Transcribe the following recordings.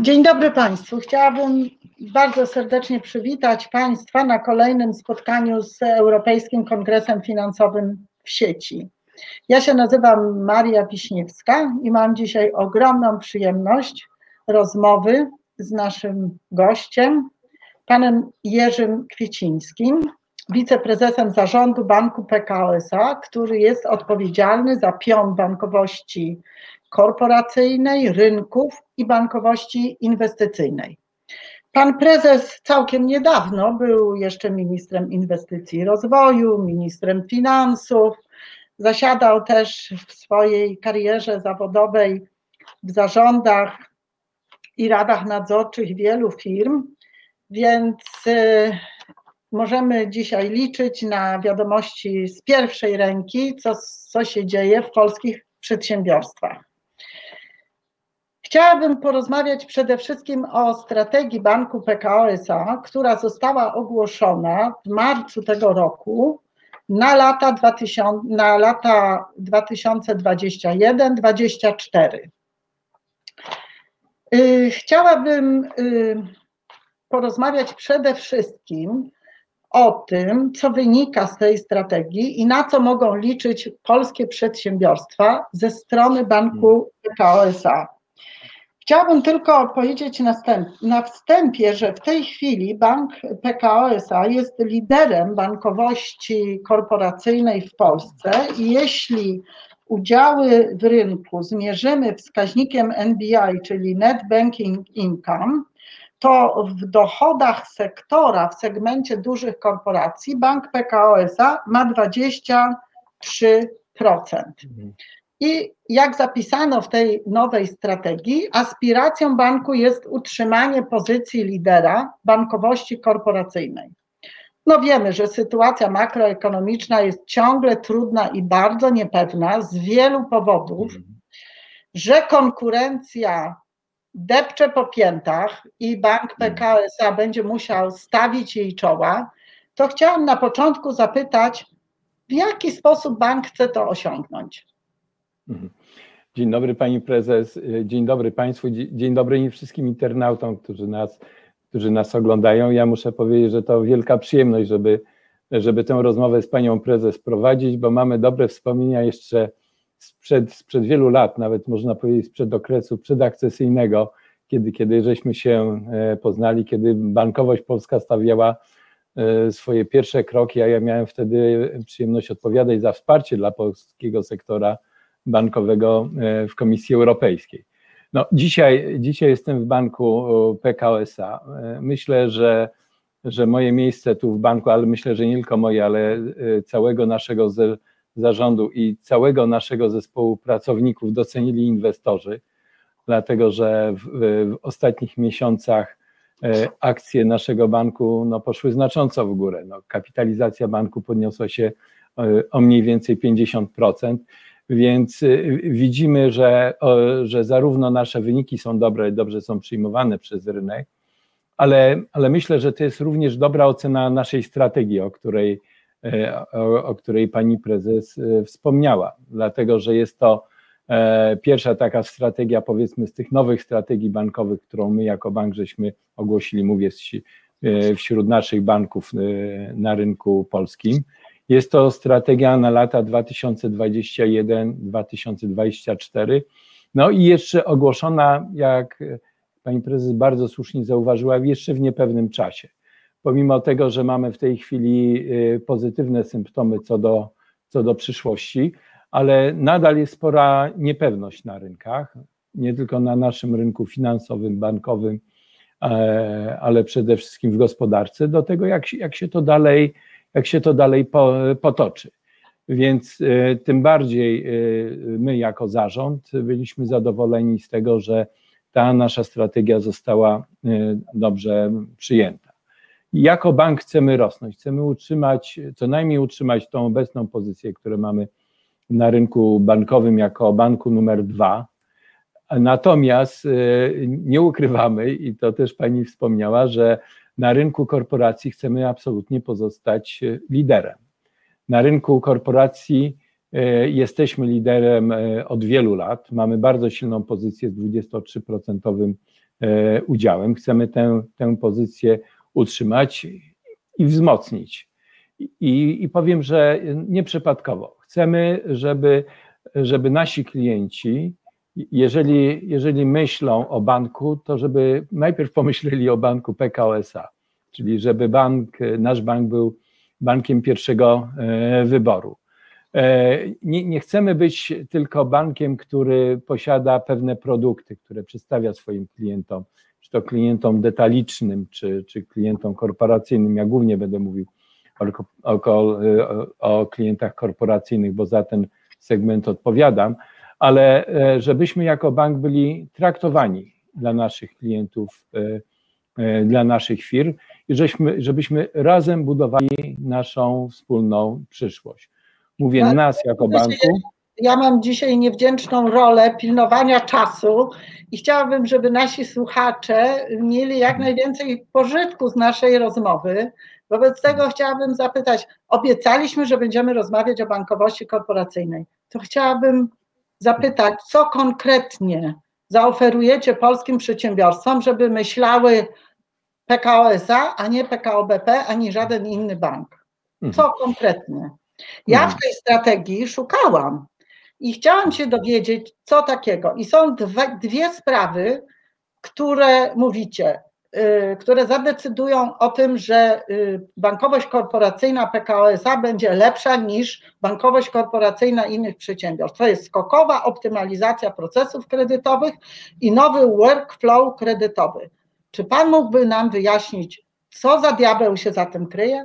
Dzień dobry Państwu. Chciałabym bardzo serdecznie przywitać Państwa na kolejnym spotkaniu z Europejskim Kongresem Finansowym w sieci. Ja się nazywam Maria Wiśniewska i mam dzisiaj ogromną przyjemność rozmowy z naszym gościem, panem Jerzym Kwiecińskim, wiceprezesem zarządu Banku PKO SA, który jest odpowiedzialny za pion bankowości korporacyjnej, rynków i bankowości inwestycyjnej. Pan prezes całkiem niedawno był jeszcze ministrem inwestycji i rozwoju, ministrem finansów, zasiadał też w swojej karierze zawodowej w zarządach i radach nadzorczych wielu firm, więc y, możemy dzisiaj liczyć na wiadomości z pierwszej ręki, co, co się dzieje w polskich przedsiębiorstwach. Chciałabym porozmawiać przede wszystkim o strategii Banku PKO SA, która została ogłoszona w marcu tego roku na lata, 2000, na lata 2021-2024. Y, chciałabym y, porozmawiać przede wszystkim o tym, co wynika z tej strategii i na co mogą liczyć polskie przedsiębiorstwa ze strony Banku PKO SA. Chciałabym tylko powiedzieć na wstępie, że w tej chwili Bank PKO SA jest liderem bankowości korporacyjnej w Polsce i jeśli udziały w rynku zmierzymy wskaźnikiem NBI, czyli Net Banking Income, to w dochodach sektora w segmencie dużych korporacji Bank PKO SA ma 23%. I jak zapisano w tej nowej strategii, aspiracją banku jest utrzymanie pozycji lidera bankowości korporacyjnej. No wiemy, że sytuacja makroekonomiczna jest ciągle trudna i bardzo niepewna z wielu powodów, że konkurencja depcze po piętach i bank PKO SA będzie musiał stawić jej czoła, to chciałam na początku zapytać, w jaki sposób bank chce to osiągnąć? Mhm. Dzień dobry Pani Prezes, dzień dobry Państwu, dzień dobry wszystkim internautom, którzy nas, którzy nas oglądają. Ja muszę powiedzieć, że to wielka przyjemność, żeby, żeby tę rozmowę z Panią Prezes prowadzić, bo mamy dobre wspomnienia jeszcze sprzed, sprzed wielu lat, nawet można powiedzieć sprzed okresu przedakcesyjnego, kiedy, kiedy żeśmy się e, poznali, kiedy bankowość polska stawiała e, swoje pierwsze kroki, a ja miałem wtedy przyjemność odpowiadać za wsparcie dla polskiego sektora bankowego e, w Komisji Europejskiej. No, dzisiaj, dzisiaj jestem w banku PKO SA. E, myślę, że, że moje miejsce tu w banku, ale myślę, że nie tylko moje, ale całego naszego zarządu i całego naszego zespołu pracowników docenili inwestorzy, dlatego że w, w ostatnich miesiącach akcje naszego banku no, poszły znacząco w górę. No, kapitalizacja banku podniosła się o mniej więcej 50%. Więc y, widzimy, że, że zarówno nasze wyniki są dobre, dobrze są przyjmowane przez rynek, ale, ale myślę, że to jest również dobra ocena naszej strategii, o której, e, o, o której pani prezes e, wspomniała, dlatego że jest to e, pierwsza taka strategia, powiedzmy, z tych nowych strategii bankowych, którą my jako bank żeśmy ogłosili, mówię, wśród naszych banków na rynku polskim. Jest to strategia na lata 2021-2024. No i jeszcze ogłoszona, jak pani prezes bardzo słusznie zauważyła, jeszcze w niepewnym czasie. Pomimo tego, że mamy w tej chwili y, pozytywne symptomy co do, co do przyszłości, ale nadal jest spora niepewność na rynkach, nie tylko na naszym rynku finansowym, bankowym, e, ale przede wszystkim w gospodarce, do tego, jak, jak się to dalej jak się to dalej potoczy. Więc e, tym bardziej e, my, jako zarząd, byliśmy zadowoleni z tego, że ta nasza strategia została dobrze przyjęta. Jako bank chcemy rosnąć, chcemy utrzymać, co najmniej utrzymać tą obecną pozycję, którą mamy na rynku bankowym jako banku numer dwa. Natomiast nie ukrywamy, i to też Pani wspomniała, że na rynku korporacji chcemy absolutnie pozostać e, liderem. Na rynku korporacji Jesteśmy liderem od wielu lat. Mamy bardzo silną pozycję z 23% udziałem. Chcemy tę, tę pozycję utrzymać i wzmocnić. I, I powiem, że nieprzypadkowo. Chcemy, żeby, żeby nasi klienci, jeżeli, jeżeli myślą o banku, to żeby najpierw pomyśleli o banku PKO SA, czyli żeby bank, nasz bank był bankiem pierwszego e, wyboru. E, nie, nie, chcemy być tylko bankiem, który posiada pewne produkty, które przedstawia swoim klientom, czy to klientom detalicznym, czy, czy klientom korporacyjnym. Ja głównie będę mówił o, o, o klientach korporacyjnych, bo za ten segment odpowiadam, ale e, żebyśmy jako bank byli traktowani dla naszych klientów, e, e, dla naszych firm i żeśmy, żebyśmy razem budowali naszą wspólną przyszłość. Mówię tak, nas jako banku. Ja mam dzisiaj niewdzięczną rolę pilnowania czasu i chciałabym, żeby nasi słuchacze mieli jak najwięcej pożytku z naszej rozmowy. Wobec tego chciałabym zapytać, obiecaliśmy, że będziemy rozmawiać o bankowości korporacyjnej. To chciałabym zapytać, co konkretnie zaoferujecie polskim przedsiębiorstwom, żeby myślały PKO SA, a nie PKO BP, ani żaden inny bank. Co mhm. konkretnie? Ja w tej strategii szukałam i chciałam się dowiedzieć, co takiego. I są dwie, dwie sprawy, które mówicie. Y, które zadecydują o tym, że y, bankowość korporacyjna PKO SA będzie lepsza niż bankowość korporacyjna innych przedsiębiorstw. To jest skokowa optymalizacja procesów kredytowych i nowy workflow kredytowy. Czy Pan mógłby nam wyjaśnić, co za diabeł się za tym kryje?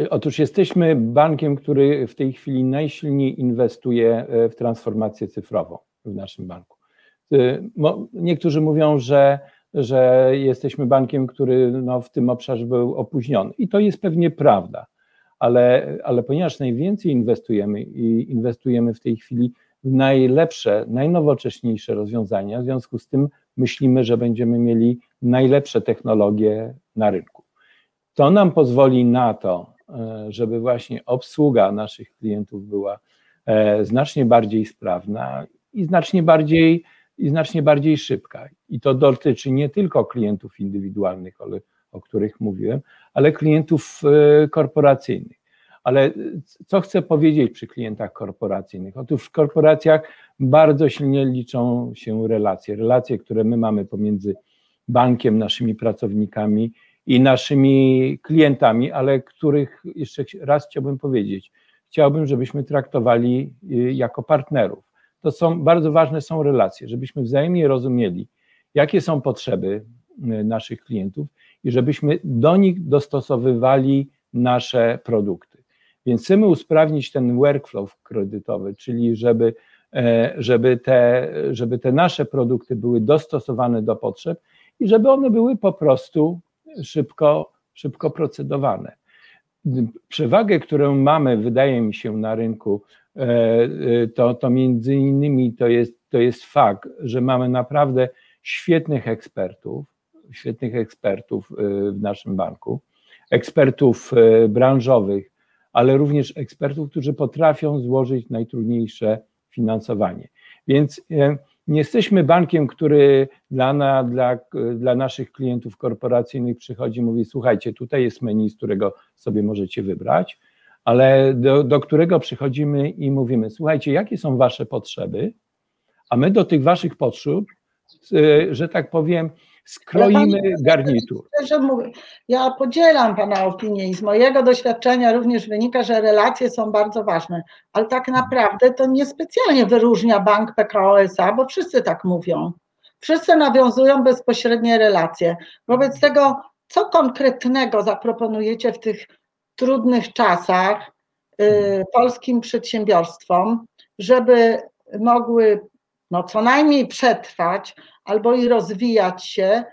E, otóż jesteśmy bankiem, który w tej chwili najsilniej inwestuje e, w transformację cyfrową w naszym banku. Y, niektórzy mówią, że, że jesteśmy bankiem, który no, w tym obszarze był opóźniony. I to jest pewnie prawda, ale, ale ponieważ najwięcej inwestujemy i inwestujemy w tej chwili w najlepsze, najnowocześniejsze rozwiązania, w związku z tym myślimy, że będziemy mieli najlepsze technologie na rynku. To nam pozwoli na to, żeby właśnie obsługa naszych klientów była e, znacznie bardziej sprawna i znacznie bardziej i znacznie bardziej szybka. I to dotyczy nie tylko klientów indywidualnych, o których mówiłem, ale klientów e, korporacyjnych. Ale co chcę powiedzieć przy klientach korporacyjnych? Otóż w korporacjach bardzo silnie liczą się relacje, relacje, które my mamy pomiędzy bankiem, naszymi pracownikami i naszymi klientami, ale których jeszcze raz chciałbym powiedzieć, chciałbym, żebyśmy traktowali e, jako partnerów to są bardzo ważne są relacje, żebyśmy wzajemnie rozumieli, jakie są potrzeby y, naszych klientów i żebyśmy do nich dostosowywali nasze produkty. Więc chcemy usprawnić ten workflow kredytowy, czyli żeby, e, żeby, te, żeby te nasze produkty były dostosowane do potrzeb i żeby one były po prostu szybko, szybko procedowane. Przewagę, którą mamy, wydaje mi się, na rynku E, e, to, to między innymi to jest, to jest fakt, że mamy naprawdę świetnych ekspertów, świetnych ekspertów e, w naszym banku, ekspertów branżowych, ale również ekspertów, którzy potrafią złożyć najtrudniejsze finansowanie. Więc nie jesteśmy bankiem, który dla, na, dla, dla naszych klientów korporacyjnych przychodzi i mówi: Słuchajcie, tutaj jest menu, z którego sobie możecie wybrać ale do, do którego przychodzimy i mówimy: Słuchajcie, jakie są Wasze potrzeby, a my do tych Waszych potrzeb, y, że tak powiem, skroimy garnitur. Ja podzielam Pana opinię i z mojego doświadczenia również wynika, że relacje są bardzo ważne, ale tak naprawdę to niespecjalnie wyróżnia bank PKO SA, bo wszyscy tak mówią. Wszyscy nawiązują bezpośrednie relacje. Wobec tego, co konkretnego zaproponujecie w tych trudnych czasach y, polskim przedsiębiorstwom, żeby mogły no, co najmniej przetrwać albo i rozwijać się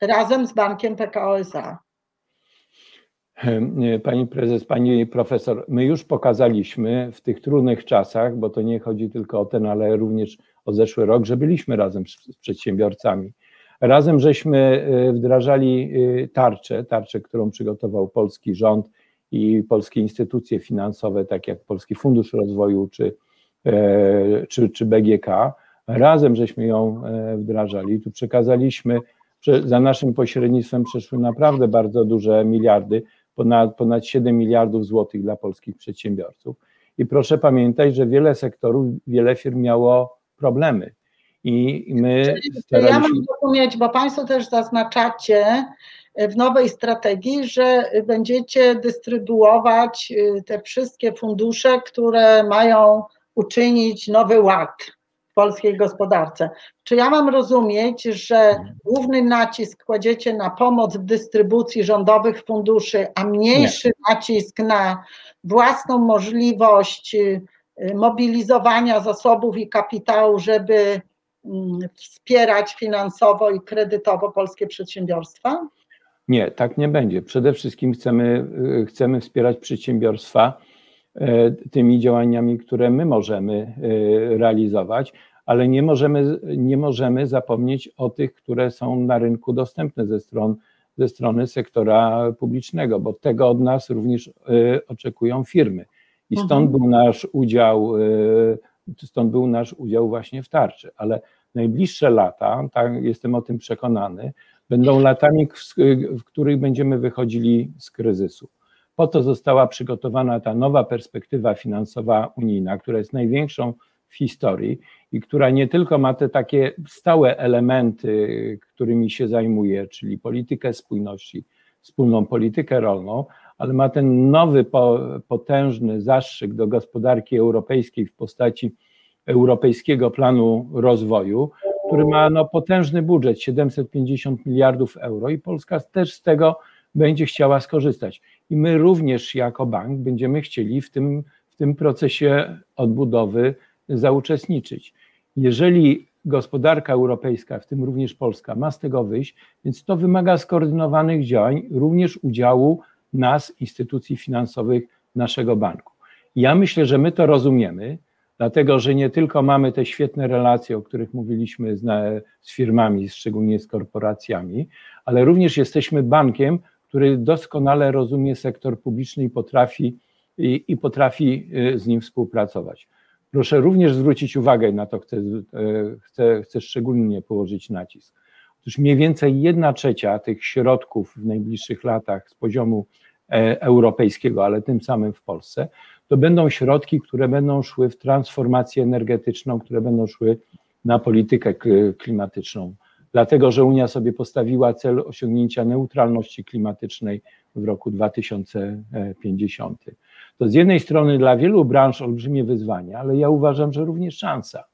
razem z bankiem PKO SA. Pani prezes, pani profesor, my już pokazaliśmy w tych trudnych czasach, bo to nie chodzi tylko o ten, ale również o zeszły rok, że byliśmy razem z przedsiębiorcami. Razem żeśmy y, wdrażali y, tarczę, tarczę, którą przygotował polski rząd i polskie instytucje finansowe, tak jak Polski Fundusz Rozwoju czy, czy, czy BGK, razem żeśmy ją wdrażali. Tu przekazaliśmy, za naszym pośrednictwem przeszły naprawdę bardzo duże miliardy, ponad, ponad 7 miliardów złotych dla polskich przedsiębiorców. I proszę pamiętać, że wiele sektorów, wiele firm miało problemy. I my staraliśmy... Ja mam rozumieć, bo Państwo też zaznaczacie w nowej strategii, że będziecie dystrybuować y, te wszystkie fundusze, które mają uczynić nowy ład polskiej gospodarce. Czy ja mam rozumieć, że główny nacisk kładziecie na pomoc w dystrybucji rządowych funduszy, a mniejszy Nie. nacisk na własną możliwość y, mobilizowania zasobów i kapitału, żeby mm, wspierać finansowo i kredytowo polskie przedsiębiorstwa? Nie, tak nie będzie. Przede wszystkim chcemy, y, chcemy wspierać przedsiębiorstwa tymi działaniami, które my możemy realizować, ale nie możemy, nie możemy zapomnieć o tych, które są na rynku dostępne ze stron ze strony sektora publicznego, bo tego od nas również y, oczekują firmy. I stąd mhm. był nasz udział, stąd był nasz udział właśnie w tarczy, ale najbliższe lata, tak, jestem o tym przekonany, będą latami, w których będziemy wychodzili z kryzysu. Po to została przygotowana ta nowa perspektywa finansowa unijna, która jest największą w historii i która nie tylko ma te takie stałe elementy, którymi się zajmuje, czyli politykę spójności, wspólną politykę rolną, ale ma ten nowy, potężny zastrzyk do gospodarki europejskiej w postaci Europejskiego Planu Rozwoju, który ma no, potężny budżet 750 miliardów euro i Polska też z tego będzie chciała skorzystać. I my również jako bank będziemy chcieli w tym, w tym procesie odbudowy zauczestniczyć. Jeżeli gospodarka europejska, w tym również Polska, ma z tego wyjść, więc to wymaga skoordynowanych działań, również udziału nas, instytucji finansowych, naszego banku. Ja myślę, że my to rozumiemy, dlatego że nie tylko mamy te świetne relacje, o których mówiliśmy z, z firmami, szczególnie z korporacjami, ale również jesteśmy bankiem, który doskonale rozumie sektor publiczny i potrafi, i, i potrafi y, z nim współpracować. Proszę również zwrócić uwagę na to, chcę, e, chcę, chcę szczególnie położyć nacisk. Otóż mniej więcej jedna trzecia tych środków w najbliższych latach z poziomu e, europejskiego, ale tym samym w Polsce, to będą środki, które będą szły w transformację energetyczną, które będą szły na politykę klimatyczną. Dlatego, że Unia sobie postawiła cel osiągnięcia neutralności klimatycznej w roku 2050. To z jednej strony dla wielu branż olbrzymie wyzwanie, ale ja uważam, że również szansa.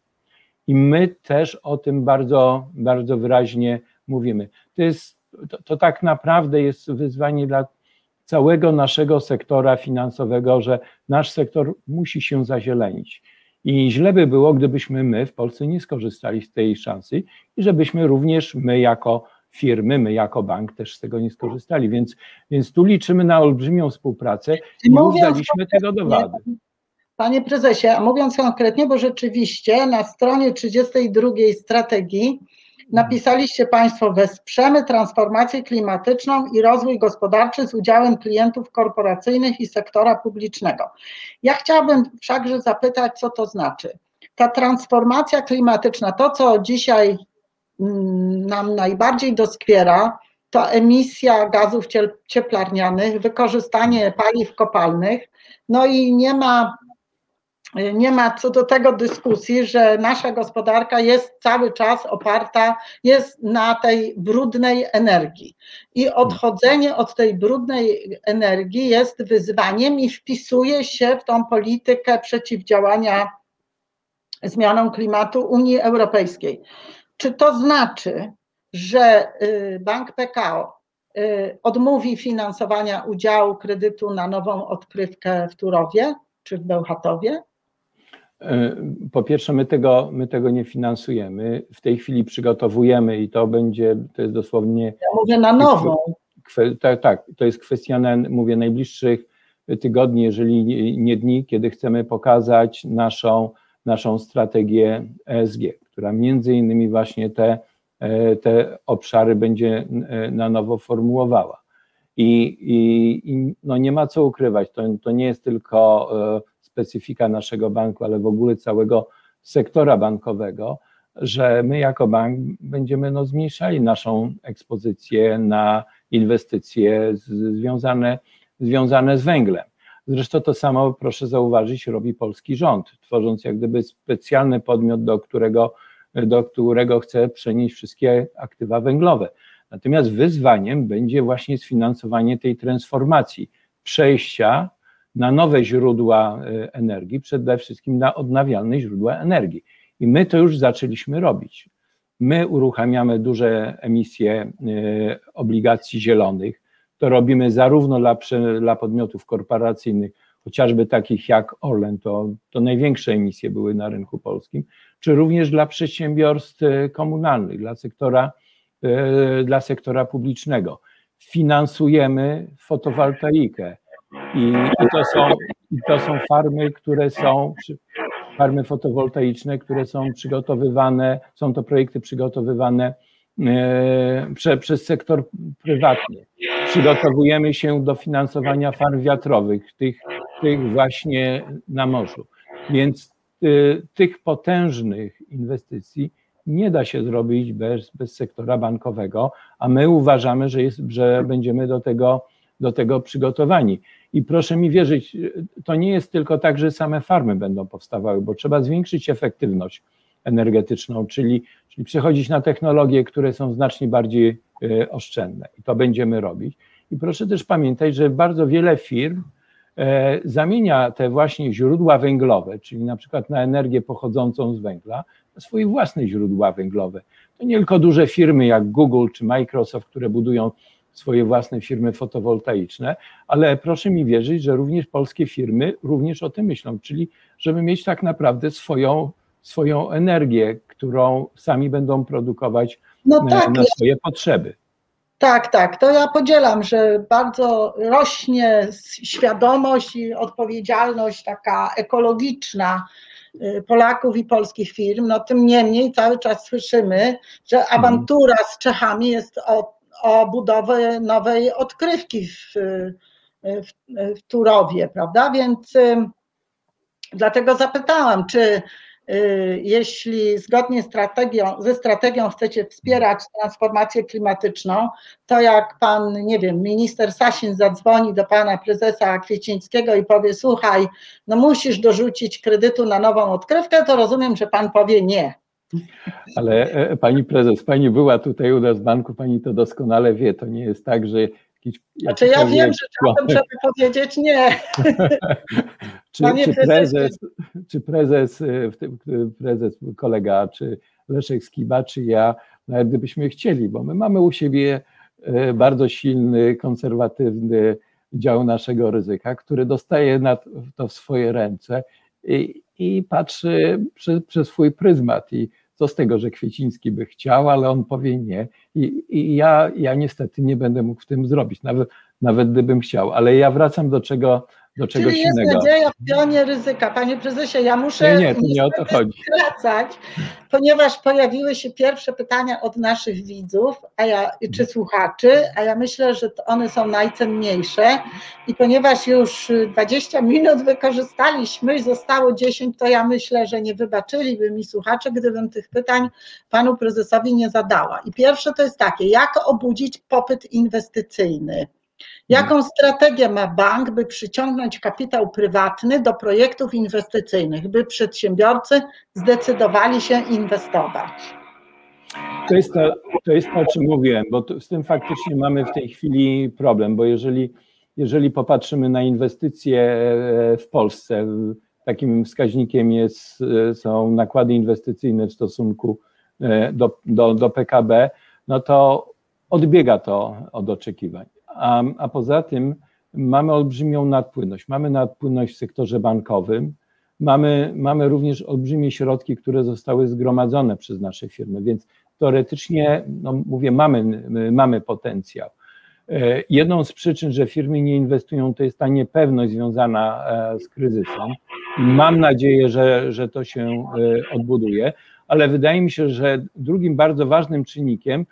I my też o tym bardzo, bardzo wyraźnie mówimy. To, jest, to, to tak naprawdę jest wyzwanie dla całego naszego sektora finansowego, że nasz sektor musi się zazielenić. I źle by było, gdybyśmy my w Polsce nie skorzystali z tej szansy i żebyśmy również my jako firmy, my jako bank też z tego nie skorzystali, więc, więc tu liczymy na olbrzymią współpracę i już daliśmy tego dowody. Panie prezesie, a mówiąc konkretnie, bo rzeczywiście na stronie 32 strategii napisaliście Państwo, wesprzemy transformację klimatyczną i rozwój gospodarczy z udziałem klientów korporacyjnych i sektora publicznego. Ja chciałabym wszakże zapytać, co to znaczy. Ta transformacja klimatyczna, to co dzisiaj Mm, nam najbardziej doskwiera, to emisja gazów cieplarnianych, wykorzystanie paliw kopalnych. No i nie ma, nie ma co do tego dyskusji, że nasza gospodarka jest cały czas oparta, jest na tej brudnej energii. I odchodzenie od tej brudnej energii jest wyzwaniem i wpisuje się w tą politykę przeciwdziałania zmianom klimatu Unii Europejskiej. Czy to znaczy, że y, Bank PKO y, odmówi finansowania udziału kredytu na nową odkrywkę w Turowie czy w Bełchatowie? E, po pierwsze, my tego, my tego nie finansujemy. W tej chwili przygotowujemy i to będzie, to jest dosłownie. Ja mówię na nową. Tak, tak, to jest kwestia, mówię, najbliższych tygodni, jeżeli nie dni, kiedy chcemy pokazać naszą, naszą strategię ESG która między innymi właśnie te, e, te obszary będzie e, na nowo formułowała. I, i, i no nie ma co ukrywać, to, to nie jest tylko e, specyfika naszego banku, ale w ogóle całego sektora bankowego, że my jako bank będziemy no, zmniejszali naszą ekspozycję na inwestycje związane, związane z węglem. Zresztą to samo, proszę zauważyć, robi polski rząd, tworząc jak gdyby specjalny podmiot, do którego, do którego chce przenieść wszystkie aktywa węglowe. Natomiast wyzwaniem będzie właśnie sfinansowanie tej transformacji, przejścia na nowe źródła e, energii, przede wszystkim na odnawialne źródła energii. I my to już zaczęliśmy robić. My uruchamiamy duże emisje e, obligacji zielonych. To robimy zarówno dla, dla podmiotów korporacyjnych, chociażby takich jak Orlen, to, to największe emisje były na rynku polskim, czy również dla przedsiębiorstw e, komunalnych, dla sektora, dla sektora publicznego. Finansujemy fotowoltaikę, i, i, to, są, i to są farmy, które są, farmy fotowoltaiczne, które są przygotowywane, są to projekty przygotowywane e, prze, przez sektor prywatny. Przygotowujemy się do finansowania farm wiatrowych, tych, tych właśnie na morzu. Więc y, tych potężnych inwestycji nie da się zrobić bez, bez sektora bankowego, a my uważamy, że, jest, że będziemy do tego do tego przygotowani. I proszę mi wierzyć, to nie jest tylko tak, że same farmy będą powstawały, bo trzeba zwiększyć efektywność energetyczną, czyli, czyli przechodzić na technologie, które są znacznie bardziej e, oszczędne. I to będziemy robić. I proszę też pamiętać, że bardzo wiele firm e, zamienia te właśnie źródła węglowe, czyli na przykład na energię pochodzącą z węgla, na swoje własne źródła węglowe. To nie tylko duże firmy jak Google czy Microsoft, które budują swoje własne firmy fotowoltaiczne, ale proszę mi wierzyć, że również polskie firmy również o tym myślą, czyli żeby mieć tak naprawdę swoją, swoją energię, którą sami będą produkować no e, tak, na swoje potrzeby. Tak, tak, to ja podzielam, że bardzo rośnie świadomość i odpowiedzialność taka ekologiczna y, Polaków i polskich firm. No tym niemniej cały czas słyszymy, że mhm. awantura z Czechami jest o o budowę nowej odkrywki w, w, w Turowie, prawda? Więc dlatego zapytałam, czy y, jeśli zgodnie strategią, ze strategią chcecie wspierać transformację klimatyczną, to jak pan, nie wiem, minister Sasin zadzwoni do pana prezesa Kwiecińskiego i powie, słuchaj, no musisz dorzucić kredytu na nową odkrywkę, to rozumiem, że pan powie nie. Ale e, pani prezes, pani była tutaj u nas w banku, pani to doskonale wie. To nie jest tak, że jakiś. Znaczy ja wiem, że czasem trzeba powiedzieć nie. czy, czy, prezes, czy prezes, e, prezes, kolega, czy Leszek Skiba, czy ja, nawet gdybyśmy chcieli, bo my mamy u siebie e, bardzo silny, konserwatywny dział naszego ryzyka, który dostaje to w swoje ręce i, i patrzy przez, przez swój pryzmat i co z tego, że Kwieciński by chciał, ale on powie nie. I, i ja, ja niestety nie będę mógł w tym zrobić, nawet, nawet gdybym chciał, ale ja wracam do czego do czegoś Czyli jest innego. nadzieja w pionie ryzyka. Panie prezesie, ja muszę nie, nie, nie o to chodzi. wracać, ponieważ pojawiły się pierwsze pytania od naszych widzów, a ja, czy słuchaczy, a ja myślę, że one są najcenniejsze i ponieważ już 20 minut wykorzystaliśmy i zostało 10, to ja myślę, że nie wybaczyliby mi słuchacze, gdybym tych pytań panu prezesowi nie zadała. I pierwsze to jest takie, jak obudzić popyt inwestycyjny? Jaką strategię ma bank, by przyciągnąć kapitał prywatny do projektów inwestycyjnych, by przedsiębiorcy zdecydowali się inwestować? To jest to, to, jest to o czym mówiłem, bo to, z tym faktycznie mamy w tej chwili problem, bo jeżeli, jeżeli popatrzymy na inwestycje e, w Polsce, takim wskaźnikiem jest, e, są nakłady inwestycyjne w stosunku e, do, do, do PKB, no to odbiega to od oczekiwań a, a poza tym mamy olbrzymią nadpłynność. Mamy nadpłynność w sektorze bankowym, mamy, mamy również olbrzymie środki, które zostały zgromadzone przez nasze firmy, więc teoretycznie, no mówię, mamy, mamy potencjał. E, jedną z przyczyn, że firmy nie inwestują, to jest ta niepewność związana e, z kryzysem. Mam nadzieję, że, że to się e, odbuduje, ale wydaje mi się, że drugim bardzo ważnym czynnikiem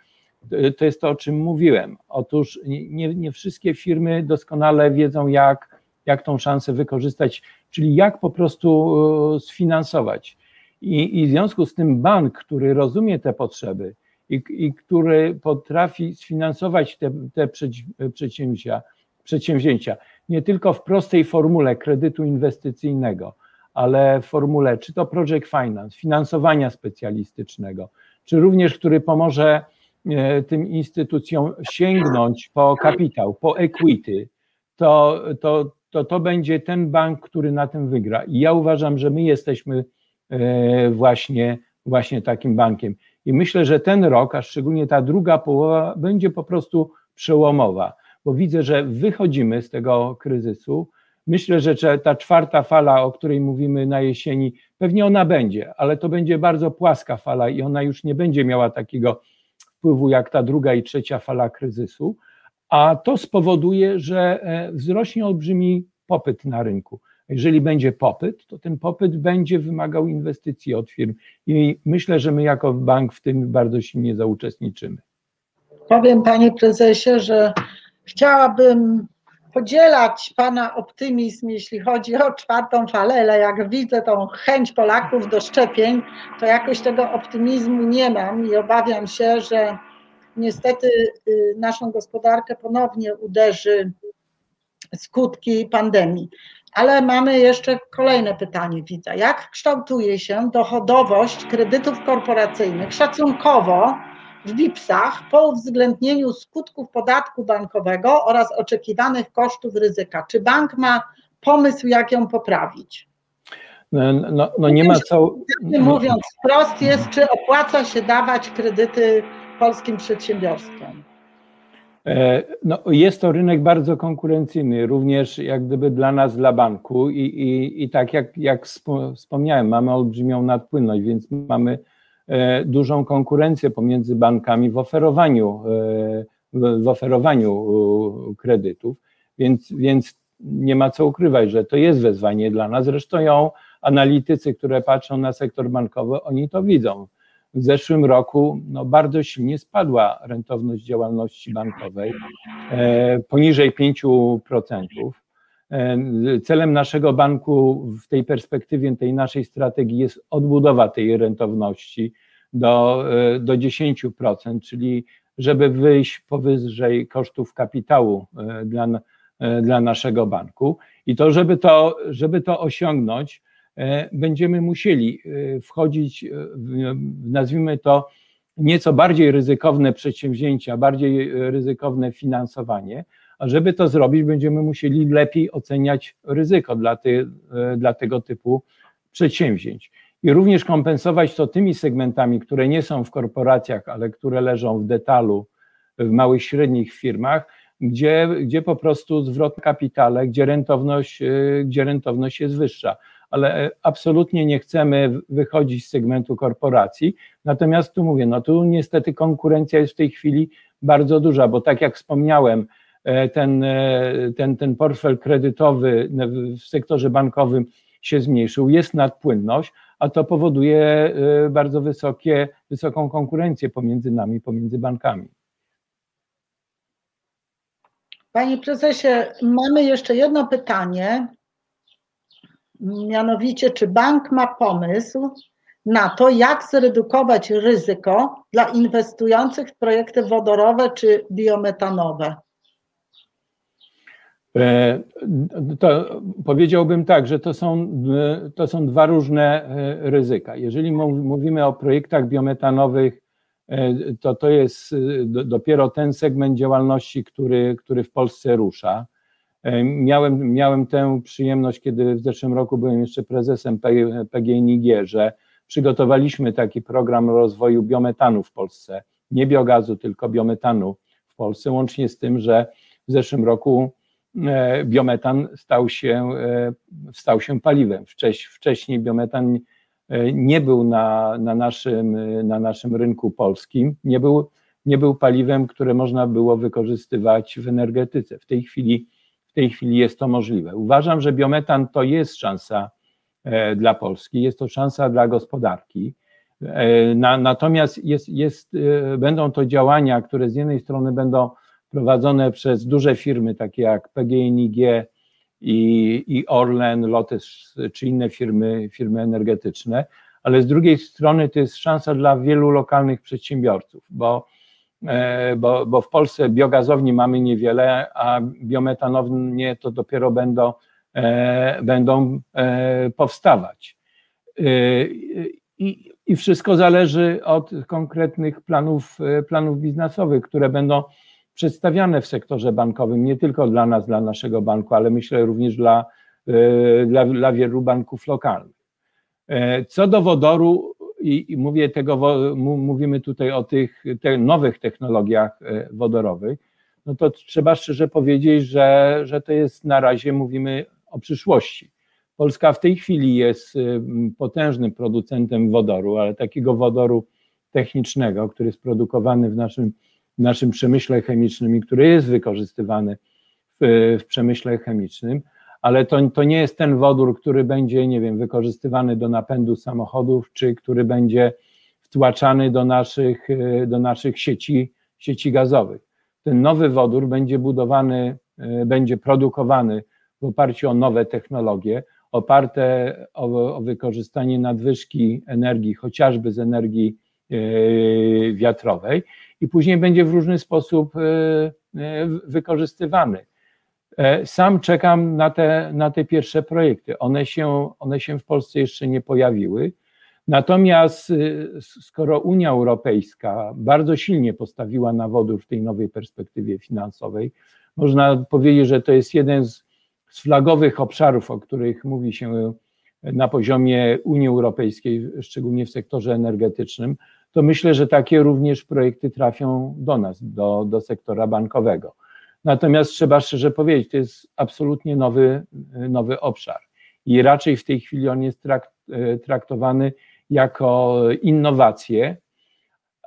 to jest to, o czym mówiłem. Otóż nie, nie wszystkie firmy doskonale wiedzą, jak, jak tą szansę wykorzystać, czyli jak po prostu sfinansować. I, I w związku z tym bank, który rozumie te potrzeby i, i który potrafi sfinansować te, te przedsięwzięcia, przedsięwzięcia, nie tylko w prostej formule kredytu inwestycyjnego, ale w formule czy to project finance, finansowania specjalistycznego, czy również który pomoże tym instytucjom sięgnąć po kapitał, po equity, to, to, to, to będzie ten bank, który na tym wygra. I ja uważam, że my jesteśmy e, właśnie, właśnie takim bankiem. I myślę, że ten rok, a szczególnie ta druga połowa, będzie po prostu przełomowa, bo widzę, że wychodzimy z tego kryzysu. Myślę, że ta czwarta fala, o której mówimy na jesieni, pewnie ona będzie, ale to będzie bardzo płaska fala i ona już nie będzie miała takiego wpływu jak ta druga i trzecia fala kryzysu, a to spowoduje, że e, wzrośnie olbrzymi popyt na rynku. Jeżeli będzie popyt, to ten popyt będzie wymagał inwestycji od firm i myślę, że my jako bank w tym bardzo silnie zauczestniczymy. Powiem panie prezesie, że chciałabym podzielać Pana optymizm, jeśli chodzi o czwartą falę, ale jak widzę tą chęć Polaków do szczepień, to jakoś tego optymizmu nie mam i obawiam się, że niestety y, naszą gospodarkę ponownie uderzy skutki pandemii. Ale mamy jeszcze kolejne pytanie, widzę. Jak kształtuje się dochodowość kredytów korporacyjnych szacunkowo w BIP-ach po uwzględnieniu skutków podatku bankowego oraz oczekiwanych kosztów ryzyka? Czy bank ma pomysł, jak ją poprawić? No, no, no nie ma co. Mówiąc wprost, jest, czy opłaca się dawać kredyty polskim przedsiębiorstwom? E, no, jest to rynek bardzo konkurencyjny, również jak gdyby dla nas, dla banku i, i, i tak jak, jak wspomniałem, mamy olbrzymią nadpłynność, więc mamy dużą konkurencję pomiędzy bankami w oferowaniu, e, w oferowaniu kredytów, więc, więc nie ma co ukrywać, że to jest wezwanie dla nas. Zresztą ją analitycy, które patrzą na sektor bankowy, oni to widzą w zeszłym roku no, bardzo silnie spadła rentowność działalności bankowej e, poniżej 5%. E, celem naszego banku w tej perspektywie, tej naszej strategii jest odbudowa tej rentowności do, e, do 10%, czyli żeby wyjść powyżej kosztów kapitału e, dla, dla naszego banku. I to, żeby to, żeby to osiągnąć, będziemy musieli wchodzić w, nazwijmy to, nieco bardziej ryzykowne przedsięwzięcia, bardziej ryzykowne finansowanie, a żeby to zrobić, będziemy musieli lepiej oceniać ryzyko dla, ty, dla tego typu przedsięwzięć. I również kompensować to tymi segmentami, które nie są w korporacjach, ale które leżą w detalu, w małych, średnich firmach, gdzie, gdzie po prostu zwrot kapitale, gdzie rentowność, gdzie rentowność jest wyższa ale absolutnie nie chcemy wychodzić z segmentu korporacji. Natomiast tu mówię, no tu niestety konkurencja jest w tej chwili bardzo duża, bo tak jak wspomniałem, e, ten, e, ten, ten portfel kredytowy w sektorze bankowym się zmniejszył, jest nadpłynność, a to powoduje e, bardzo wysokie, wysoką konkurencję pomiędzy nami, pomiędzy bankami. Panie prezesie, mamy jeszcze jedno pytanie Mianowicie, czy bank ma pomysł na to, jak zredukować ryzyko dla inwestujących w projekty wodorowe czy biometanowe? E, to powiedziałbym tak, że to są, to są dwa różne e, ryzyka. Jeżeli mówimy o projektach biometanowych, e, to to jest dopiero ten segment działalności, który, który w Polsce rusza. E, miałem, miałem tę przyjemność, kiedy w zeszłym roku byłem jeszcze prezesem PGNiG, że przygotowaliśmy taki program rozwoju biometanu w Polsce. Nie biogazu, tylko biometanu w Polsce, łącznie z tym, że w zeszłym roku e, biometan stał się, e, stał się paliwem. Wcześniej biometan nie był na, na, naszym, na naszym rynku polskim, nie był, nie był paliwem, które można było wykorzystywać w energetyce. W tej chwili tej chwili jest to możliwe. Uważam, że biometan to jest szansa e, dla Polski, jest to szansa dla gospodarki. Na, natomiast jest, jest, będą to działania, które z jednej strony będą prowadzone przez duże firmy, takie jak PGNiG i, i Orlen, Lotus czy inne firmy, firmy energetyczne, ale z drugiej strony to jest szansa dla wielu lokalnych przedsiębiorców, bo, e, bo, bo w Polsce biogazowni mamy niewiele, a biometanownie to dopiero będą, e, będą e, powstawać. I, I wszystko zależy od konkretnych planów, planów biznesowych, które będą przedstawiane w sektorze bankowym, nie tylko dla nas, dla naszego banku, ale myślę również dla, dla, dla wielu banków lokalnych. E, co do wodoru, i, i mówię tego, mówimy tutaj o tych te nowych technologiach e, wodorowych, no to trzeba szczerze powiedzieć, że, że to jest na razie, mówimy o przyszłości. Polska w tej chwili jest potężnym producentem wodoru, ale takiego wodoru technicznego, który jest produkowany w naszym, w naszym przemyśle chemicznym i który jest wykorzystywany w, w przemyśle chemicznym ale to, to nie jest ten wodór, który będzie, nie wiem, wykorzystywany do napędu samochodów, czy który będzie wtłaczany do naszych, e, do naszych sieci, sieci gazowych. Ten nowy wodór będzie budowany, e, będzie produkowany w oparciu o nowe technologie, oparte o, o wykorzystanie nadwyżki energii, chociażby z energii e, wiatrowej, i później będzie w różny sposób wykorzystywany. E, sam czekam na te, na te pierwsze projekty. One się, one się w Polsce jeszcze nie pojawiły. Natomiast skoro Unia Europejska bardzo silnie postawiła na wodór w tej nowej perspektywie finansowej, można powiedzieć, że to jest jeden z, z flagowych obszarów, o których mówi się na poziomie Unii Europejskiej, szczególnie w sektorze energetycznym, to myślę, że takie również projekty trafią do nas, do, do sektora bankowego. Natomiast trzeba szczerze powiedzieć, to jest absolutnie nowy, nowy obszar i raczej w tej chwili on jest e, traktowany jako innowacje,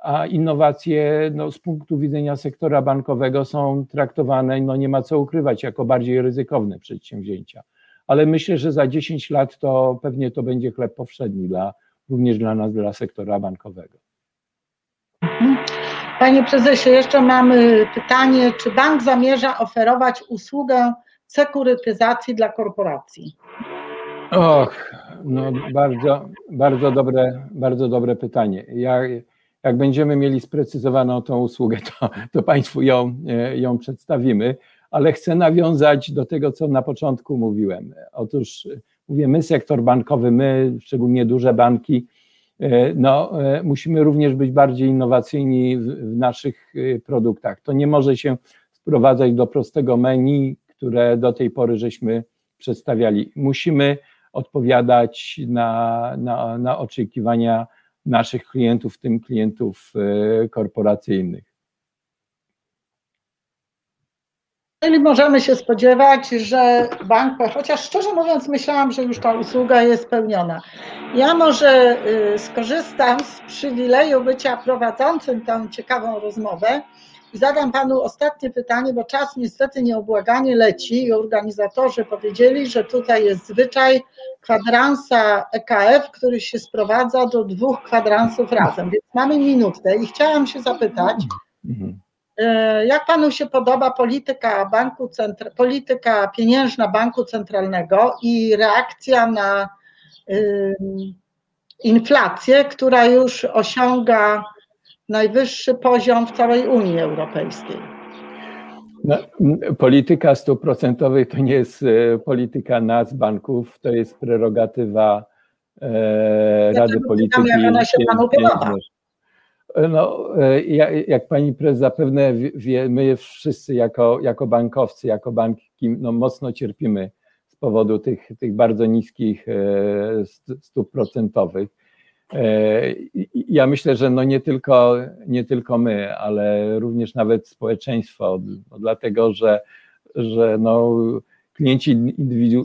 a innowacje no, z punktu widzenia sektora bankowego są traktowane, no nie ma co ukrywać, jako bardziej ryzykowne przedsięwzięcia. Ale myślę, że za 10 lat to pewnie to będzie chleb powszedni dla, również dla nas, dla sektora bankowego. Panie prezesie, jeszcze mamy pytanie, czy bank zamierza oferować usługę sekurytyzacji dla korporacji? Och, no bardzo, bardzo dobre, bardzo dobre pytanie. Jak, jak będziemy mieli sprecyzowaną tą usługę, to, to Państwu ją, ją przedstawimy, ale chcę nawiązać do tego, co na początku mówiłem. Otóż mówię, my, sektor bankowy, my, szczególnie duże banki, E, no, e, musimy również być bardziej innowacyjni w naszych e, produktach. To nie może się sprowadzać do prostego menu, które do tej pory żeśmy przedstawiali. Musimy odpowiadać na, na, na oczekiwania naszych klientów, w tym klientów korporacyjnych. Czyli możemy się spodziewać, że bank, chociaż szczerze mówiąc, myślałam, że już ta usługa jest spełniona. Ja może y, skorzystam z przywileju bycia prowadzącym tą ciekawą rozmowę i zadam panu ostatnie pytanie, bo czas niestety nieobłaganie leci i organizatorzy powiedzieli, że tutaj jest zwyczaj kwadransa EKF, który się sprowadza do dwóch kwadransów razem, więc mamy minutę i chciałam się zapytać, mhm jak panu się podoba polityka banku centra, polityka pieniężna banku centralnego i reakcja na inflację, która już osiąga najwyższy poziom w całej Unii Europejskiej? No, polityka stóp procentowych to nie jest e, polityka nas, banków, to jest prerogatywa e, Rady Polityki. Jak ona się panu podoba? No, e, jak pani prezes zapewne wie, my wszyscy jako, jako bankowcy, jako banki no, mocno cierpimy z powodu tych, tych bardzo niskich e, stóp procentowych. E, ja myślę, że no nie, tylko, nie tylko my, ale również nawet społeczeństwo, dlatego że, że no, klienci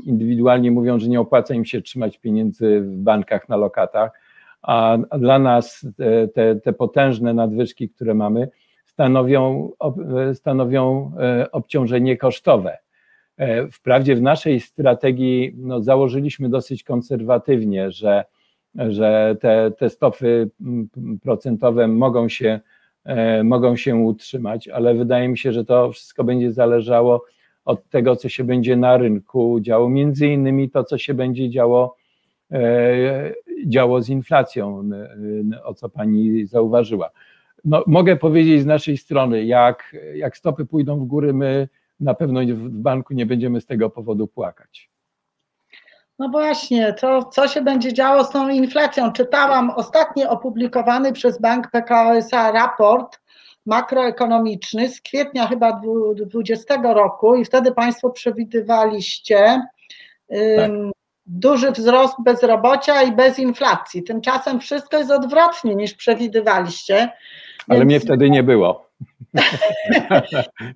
indywidualnie mówią, że nie opłaca im się trzymać pieniędzy w bankach na lokatach, a dla nas te, te potężne nadwyżki, które mamy, stanowią, stanowią e, obciążenie kosztowe. E, wprawdzie w naszej strategii no, założyliśmy dosyć konserwatywnie, że że te, te stopy procentowe mogą się, e, mogą się utrzymać, ale wydaje mi się, że to wszystko będzie zależało od tego, co się będzie na rynku działo, między innymi to, co się będzie działo, działo z inflacją, o co pani zauważyła. No, mogę powiedzieć z naszej strony, jak, jak stopy pójdą w górę, my na pewno w banku nie będziemy z tego powodu płakać. No właśnie, to co się będzie działo z tą inflacją? Czytałam ostatnio opublikowany przez Bank PKO SA raport makroekonomiczny z kwietnia chyba 2020 roku i wtedy Państwo przewidywaliście tak. Duży wzrost bezrobocia i bez inflacji. Tymczasem wszystko jest odwrotnie niż przewidywaliście. Ale Więc... mnie wtedy nie było.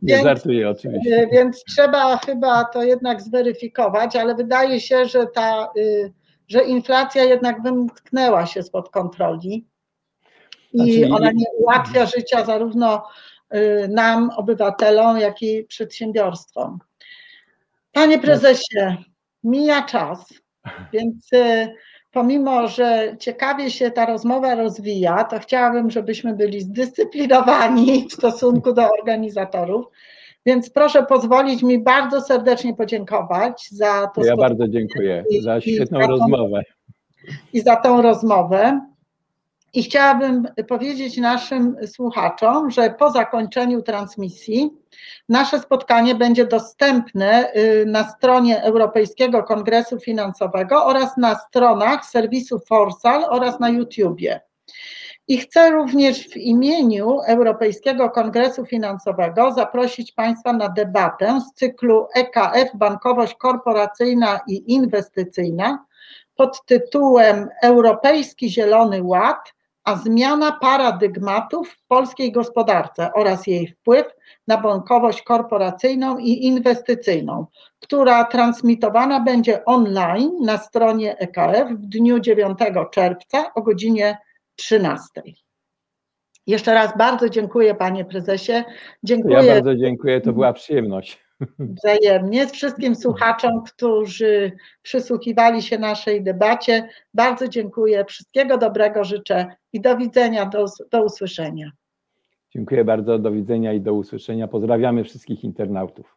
nie więc, żartuję oczywiście. Więc trzeba chyba to jednak zweryfikować, ale wydaje się, że ta, y, że inflacja jednak wymknęła się spod kontroli i znaczy, ona nie ułatwia życia zarówno y, nam, obywatelom, jak i przedsiębiorstwom. Panie prezesie, mija czas, więc y, pomimo, że ciekawie się ta rozmowa rozwija, to chciałabym, żebyśmy byli zdyscyplinowani w stosunku do organizatorów. Więc proszę pozwolić mi bardzo serdecznie podziękować za to. Ja bardzo dziękuję za świetną za tą, rozmowę. I za tą rozmowę. I chciałabym powiedzieć naszym słuchaczom, że po zakończeniu transmisji nasze spotkanie będzie dostępne y, na stronie Europejskiego Kongresu Finansowego oraz na stronach serwisu Forsal oraz na YouTubie. I chcę również w imieniu Europejskiego Kongresu Finansowego zaprosić Państwa na debatę z cyklu EKF Bankowość Korporacyjna i Inwestycyjna pod tytułem Europejski Zielony Ład a zmiana paradygmatów w polskiej gospodarce oraz jej wpływ na bankowość korporacyjną i inwestycyjną, która transmitowana będzie online na stronie EKF w dniu 9 czerwca o godzinie 13. Jeszcze raz bardzo dziękuję panie prezesie. Dziękuję. Ja bardzo dziękuję, to była przyjemność. Wzajemnie wszystkim słuchaczom, którzy przysłuchiwali się naszej debacie. Bardzo dziękuję. Wszystkiego dobrego życzę i do widzenia, do, do usłyszenia. Dziękuję bardzo, do widzenia i do usłyszenia. Pozdrawiamy wszystkich internautów.